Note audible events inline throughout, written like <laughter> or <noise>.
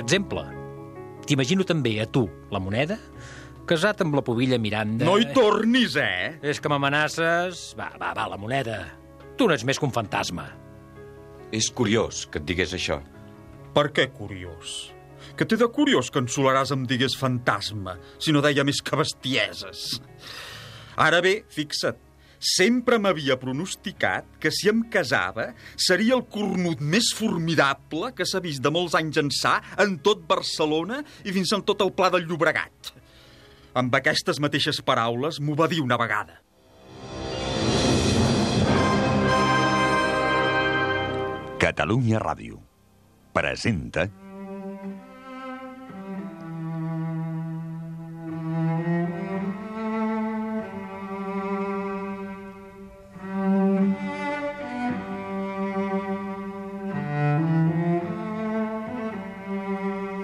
Per exemple, t'imagino també a tu, la moneda, casat amb la pobilla Miranda... No hi tornis, eh? És que m'amenaces... Va, va, va, la moneda. Tu no ets més que un fantasma. És curiós que et digués això. Per què curiós? Que té de curiós que en Solaràs em digués fantasma, si no deia més que bestieses. Ara bé, fixa't, sempre m'havia pronosticat que si em casava seria el cornut més formidable que s'ha vist de molts anys ençà en tot Barcelona i fins en tot el pla del Llobregat. Amb aquestes mateixes paraules m'ho va dir una vegada. Catalunya Ràdio presenta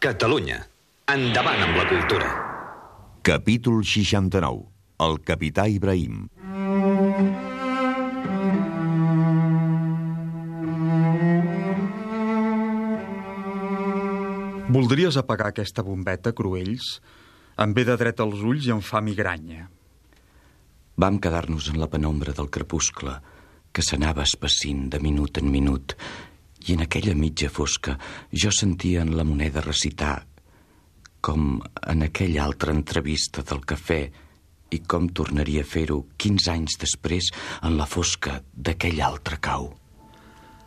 Catalunya. Endavant amb la cultura. Capítol 69. El capità Ibrahim. Voldries apagar aquesta bombeta, Cruells? Em ve de dret als ulls i em fa migranya. Vam quedar-nos en la penombra del crepuscle, que s'anava espessint de minut en minut, i en aquella mitja fosca jo sentia en la moneda recitar com en aquella altra entrevista del cafè i com tornaria a fer-ho 15 anys després en la fosca d'aquell altre cau.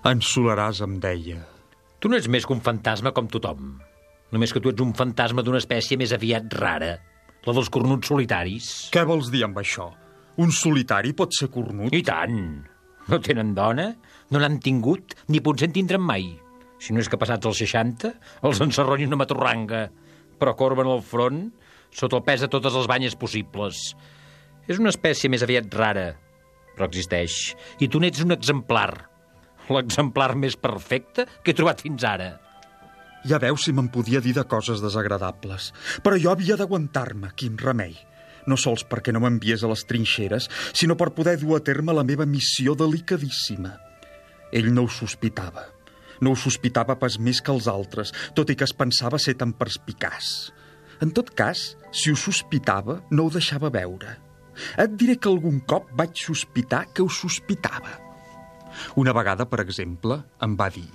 En Solaràs em deia... Tu no ets més que un fantasma com tothom. Només que tu ets un fantasma d'una espècie més aviat rara, la dels cornuts solitaris. Què vols dir amb això? Un solitari pot ser cornut? I tant! No tenen dona, no n'han tingut, ni potser en tindran mai. Si no és que passats els 60, els encerroni una matorranga, però corben al front sota el pes de totes les banyes possibles. És una espècie més aviat rara, però existeix. I tu n'ets un exemplar. L'exemplar més perfecte que he trobat fins ara. Ja veus si me'n podia dir de coses desagradables. Però jo havia d'aguantar-me, quin remei. No sols perquè no m'enviés a les trinxeres, sinó per poder dur a terme la meva missió delicadíssima. Ell no ho sospitava. No ho sospitava pas més que els altres, tot i que es pensava ser tan perspicaç. En tot cas, si ho sospitava, no ho deixava veure. Et diré que algun cop vaig sospitar que ho sospitava. Una vegada, per exemple, em va dir...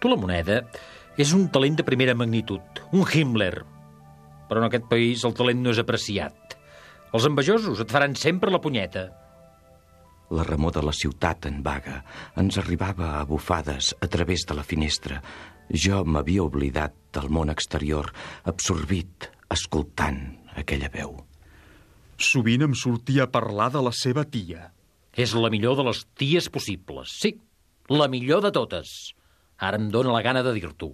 Tu la moneda és un talent de primera magnitud, un Himmler. Però en aquest país el talent no és apreciat. Els envejosos et faran sempre la punyeta. La remor de la ciutat en vaga ens arribava a bufades a través de la finestra. Jo m'havia oblidat del món exterior, absorbit, escoltant aquella veu. Sovint em sortia a parlar de la seva tia. És la millor de les ties possibles, sí, la millor de totes. Ara em dóna la gana de dir-t'ho.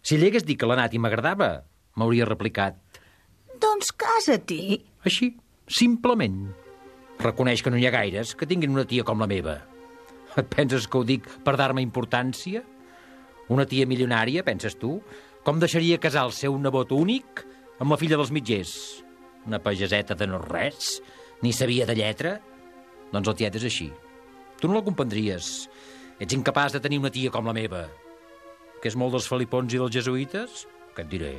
Si li hagués dit que l'anat i m'agradava, m'hauria replicat. Doncs casa-t'hi. Així, simplement. Reconeix que no hi ha gaires que tinguin una tia com la meva. Et penses que ho dic per dar-me importància? Una tia milionària, penses tu? Com deixaria casar el seu nebot únic amb la filla dels mitgers? Una pageseta de no res? Ni sabia de lletra? Doncs el tiet és així. Tu no la comprendries. Ets incapaç de tenir una tia com la meva. Que és molt dels felipons i dels jesuïtes? Què et diré?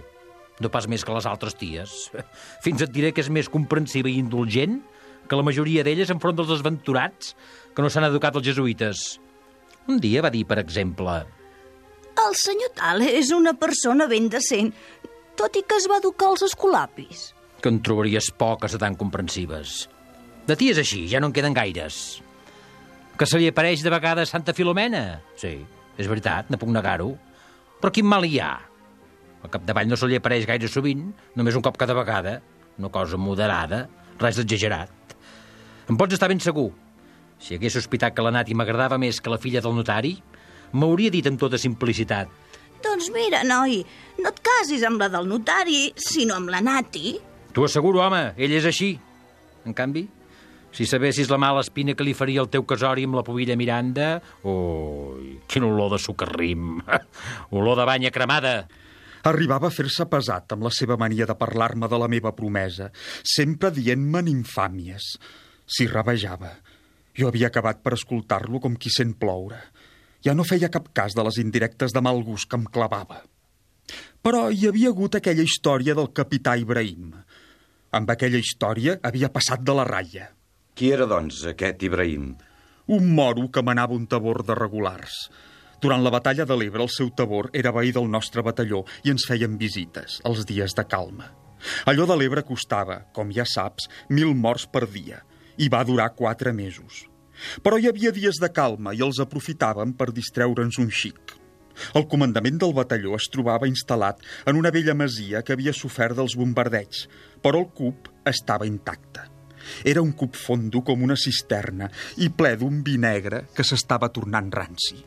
No pas més que les altres ties. Fins et diré que és més comprensiva i indulgent que la majoria d'elles enfront dels desventurats que no s'han educat els jesuïtes. Un dia va dir, per exemple... El senyor tal és una persona ben decent. tot i que es va educar als escolapis. Que en trobaries poques de tan comprensives. De ties així, ja no en queden gaires. Que se li apareix de vegades Santa Filomena? Sí, és veritat, no puc negar-ho. Però quin mal hi ha? Al capdavall no se li apareix gaire sovint, només un cop cada vegada. Una cosa moderada, res d'exagerat. Em pots estar ben segur. Si hagués sospitat que la Nati m'agradava més que la filla del notari, m'hauria dit amb tota simplicitat. Doncs mira, noi, no et casis amb la del notari, sinó amb la Nati. T'ho asseguro, home, ell és així. En canvi, si sabessis la mala espina que li faria el teu casori amb la pobilla Miranda... Ui, quin olor de socarrim. <laughs> olor de banya cremada. Arribava a fer-se pesat amb la seva mania de parlar-me de la meva promesa, sempre dient-me'n infàmies. S'hi rabejava. Jo havia acabat per escoltar-lo com qui sent ploure. Ja no feia cap cas de les indirectes de mal gust que em clavava. Però hi havia hagut aquella història del capità Ibrahim. Amb aquella història havia passat de la ratlla. Qui era, doncs, aquest Ibrahim? Un moro que manava un tabor de regulars. Durant la batalla de l'Ebre, el seu tabor era veí del nostre batalló i ens feien visites, els dies de calma. Allò de l'Ebre costava, com ja saps, mil morts per dia, i va durar quatre mesos. Però hi havia dies de calma i els aprofitàvem per distreure'ns un xic. El comandament del batalló es trobava instal·lat en una vella masia que havia sofert dels bombardeigs, però el cub estava intacte. Era un cub fondo com una cisterna i ple d'un vi negre que s'estava tornant ranci.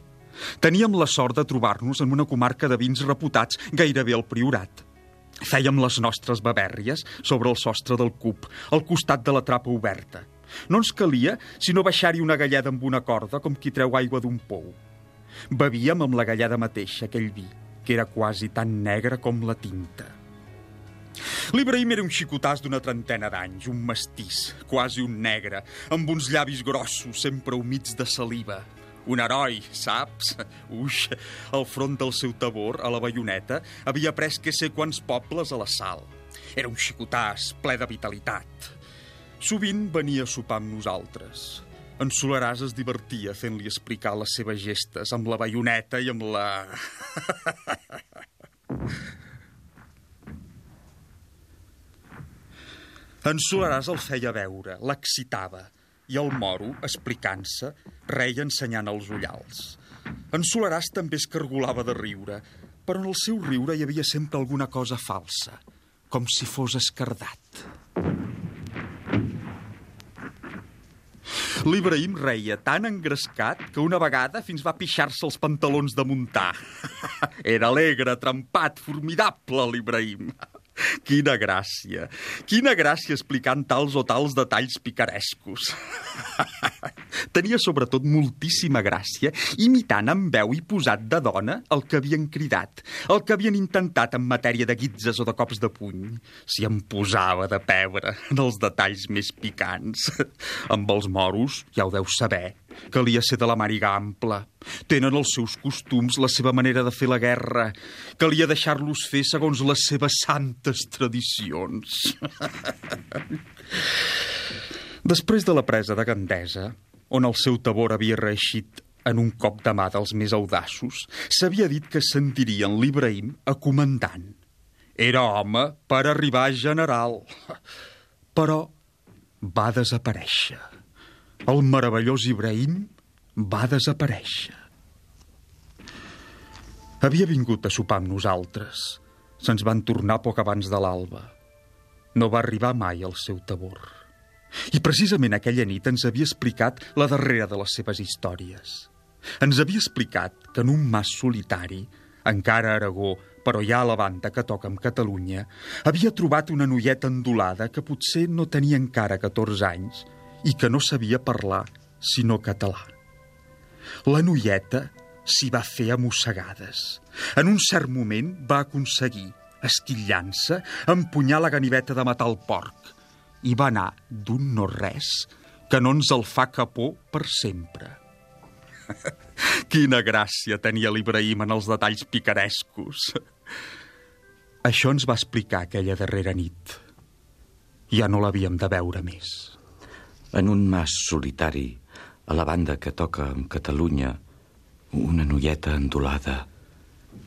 Teníem la sort de trobar-nos en una comarca de vins reputats gairebé al Priorat. Fèiem les nostres babèrries sobre el sostre del cub, al costat de la trapa oberta. No ens calia sinó baixar-hi una galleda amb una corda com qui treu aigua d'un pou. Bevíem amb la galleda mateixa aquell vi, que era quasi tan negre com la tinta. L'Ibrahim era un xicotàs d'una trentena d'anys, un mestís, quasi un negre, amb uns llavis grossos, sempre humits de saliva. Un heroi, saps? Uix, al front del seu tabor, a la baioneta, havia pres que sé quants pobles a la sal. Era un xicotàs, ple de vitalitat. Sovint venia a sopar amb nosaltres. En Solaràs es divertia fent-li explicar les seves gestes amb la baioneta i amb la... <laughs> En Solaràs el feia veure, l'excitava, i el moro, explicant-se, reia ensenyant els ullals. En Solaràs també es cargolava de riure, però en el seu riure hi havia sempre alguna cosa falsa, com si fos escardat. L'Ibrahim reia tan engrescat que una vegada fins va pixar-se els pantalons de muntar. <laughs> Era alegre, trempat, formidable, l'Ibrahim. <laughs> Quina gràcia! Quina gràcia explicant tals o tals detalls picarescos. <laughs> Tenia sobretot moltíssima gràcia imitant amb veu i posat de dona el que havien cridat, el que havien intentat en matèria de guitzes o de cops de puny. Si em posava de pebre en els detalls més picants. <laughs> Amb els moros, ja ho deus saber, calia ser de la màriga ampla. Tenen els seus costums, la seva manera de fer la guerra. Calia deixar-los fer segons les seves santes tradicions. <laughs> Després de la presa de Gandesa, on el seu tabor havia reeixit en un cop de mà dels més audaços, s'havia dit que sentirien l'Ibrahim a comandant. Era home per arribar a general. <laughs> Però va desaparèixer. El meravellós Ibrahim va desaparèixer. Havia vingut a sopar amb nosaltres. Se'ns van tornar poc abans de l'alba. No va arribar mai al seu tabor. I precisament aquella nit ens havia explicat la darrera de les seves històries. Ens havia explicat que en un mas solitari, encara a Aragó, però ja a la banda que toca amb Catalunya, havia trobat una noieta endolada que potser no tenia encara 14 anys i que no sabia parlar sinó català. La noieta s'hi va fer a mossegades. En un cert moment va aconseguir, esquillant-se, empunyar la ganiveta de matar el porc i va anar d'un no-res que no ens el fa capó per sempre. <laughs> Quina gràcia tenia l'Ibrahim en els detalls picarescos. Això ens va explicar aquella darrera nit. Ja no l'havíem de veure més. En un mas solitari, a la banda que toca amb Catalunya, una noieta endolada.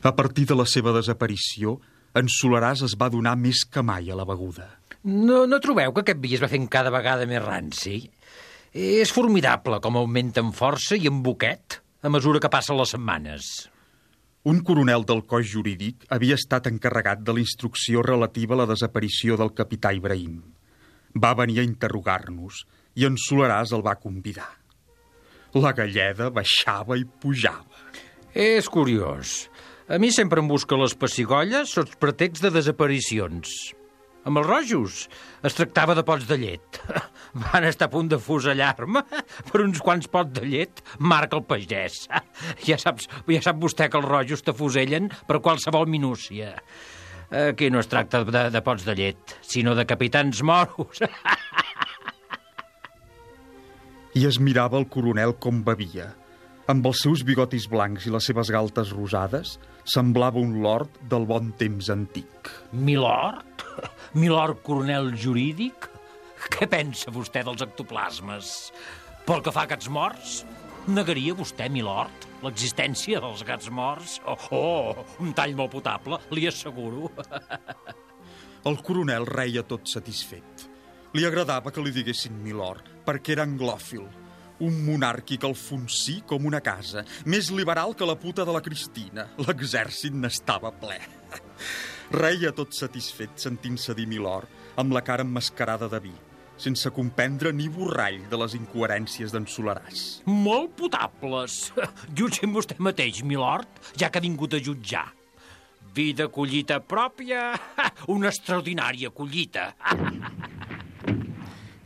A partir de la seva desaparició, en Solaràs es va donar més que mai a la beguda. No, no trobeu que aquest vi es va fent cada vegada més ranci? És formidable com augmenta en força i en boquet a mesura que passen les setmanes. Un coronel del cos jurídic havia estat encarregat de la instrucció relativa a la desaparició del capità Ibrahim. Va venir a interrogar-nos i en Solaràs el va convidar. La galleda baixava i pujava. És curiós. A mi sempre em busca les pessigolles sota pretext de desaparicions. Amb els rojos es tractava de pots de llet. <laughs> Van estar a punt de fusellar-me per uns quants pots de llet, marca el pagès. <laughs> Ja, saps, ja sap vostè que els rojos t'afusellen per qualsevol minúcia. Aquí no es tracta de, de pots de llet, sinó de capitans moros. <laughs> I es mirava el coronel com bevia. Amb els seus bigotis blancs i les seves galtes rosades, semblava un lord del bon temps antic. Milord? <laughs> Milord coronel jurídic? Què pensa vostè dels ectoplasmes? Pel que fa a gats morts, negaria vostè, milord, l'existència dels gats morts? Oh, oh, un tall molt potable, li asseguro. <laughs> El coronel reia tot satisfet. Li agradava que li diguessin milord, perquè era anglòfil. Un monàrquic alfonsí com una casa, més liberal que la puta de la Cristina. L'exèrcit n'estava ple. <laughs> Reia tot satisfet sentint-se dir milord, amb la cara emmascarada de vi, sense comprendre ni borrall de les incoherències d'en Solaràs. Molt potables. <laughs> Jutgem vostè mateix, milord, ja que ha vingut a jutjar. Vida collita pròpia, <laughs> una extraordinària collita.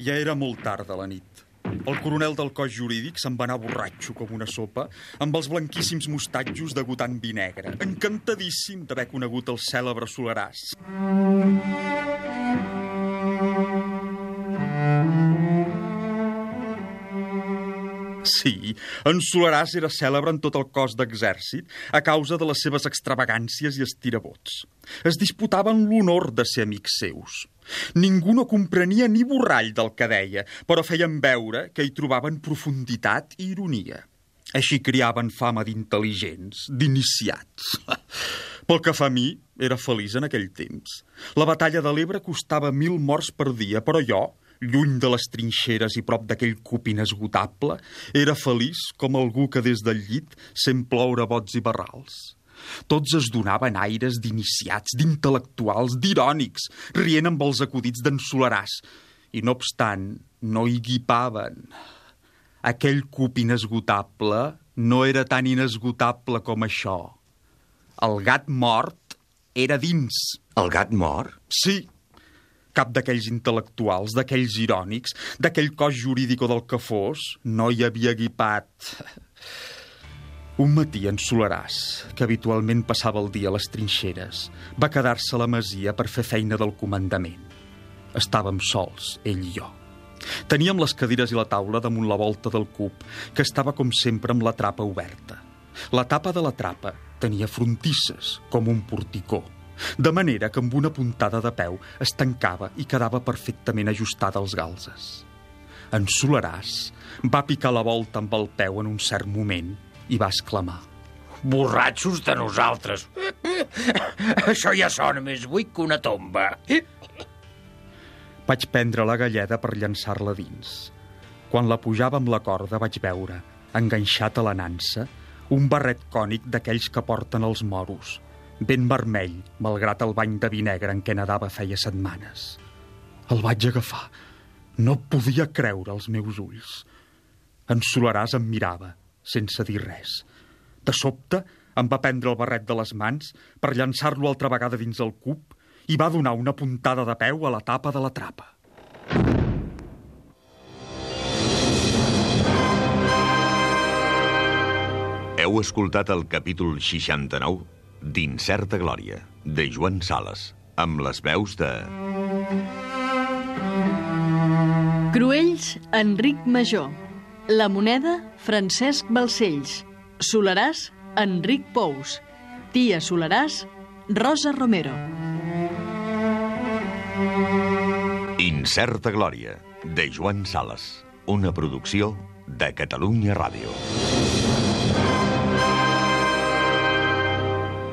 Ja era molt tard de la nit. El coronel del cos jurídic se'n va anar borratxo com una sopa, amb els blanquíssims mostatjos degotant vi negre, encantadíssim d'haver conegut el cèlebre Solaràs. Sí, en Solaràs era cèlebre en tot el cos d'exèrcit a causa de les seves extravagàncies i estirabots. Es disputaven l'honor de ser amics seus. Ningú no comprenia ni borrall del que deia, però feien veure que hi trobaven profunditat i ironia. Així criaven fama d'intel·ligents, d'iniciats. <laughs> Pel que fa a mi, era feliç en aquell temps. La batalla de l'Ebre costava mil morts per dia, però jo, lluny de les trinxeres i prop d'aquell cup inesgotable, era feliç com algú que des del llit sent ploure bots i barrals. Tots es donaven aires d'iniciats, d'intel·lectuals, d'irònics, rient amb els acudits d'en Solaràs. I no obstant, no hi guipaven. Aquell cup inesgotable no era tan inesgotable com això. El gat mort era dins. El gat mort? Sí, cap d'aquells intel·lectuals, d'aquells irònics, d'aquell cos jurídic o del que fos, no hi havia guipat. Un matí en Solaràs, que habitualment passava el dia a les trinxeres, va quedar-se a la masia per fer feina del comandament. Estàvem sols, ell i jo. Teníem les cadires i la taula damunt la volta del cub, que estava com sempre amb la trapa oberta. La tapa de la trapa tenia frontisses, com un porticó, de manera que amb una puntada de peu es tancava i quedava perfectament ajustada als galzes. En Solaràs va picar la volta amb el peu en un cert moment i va exclamar. Borratxos de nosaltres. Això ja sona més buit que una tomba. Vaig prendre la galleda per llançar-la dins. Quan la pujava amb la corda vaig veure, enganxat a la nansa, un barret cònic d'aquells que porten els moros, ben vermell, malgrat el bany de vi negre en què nedava feia setmanes. El vaig agafar. No podia creure els meus ulls. En Solaràs em mirava, sense dir res. De sobte, em va prendre el barret de les mans per llançar-lo altra vegada dins el cub i va donar una puntada de peu a la tapa de la trapa. Heu escoltat el capítol 69 d'Incerta Glòria, de Joan Sales, amb les veus de... Cruells, Enric Major. La Moneda, Francesc Balcells. Solaràs, Enric Pous. Tia Solaràs, Rosa Romero. Incerta Glòria, de Joan Sales, una producció de Catalunya Ràdio.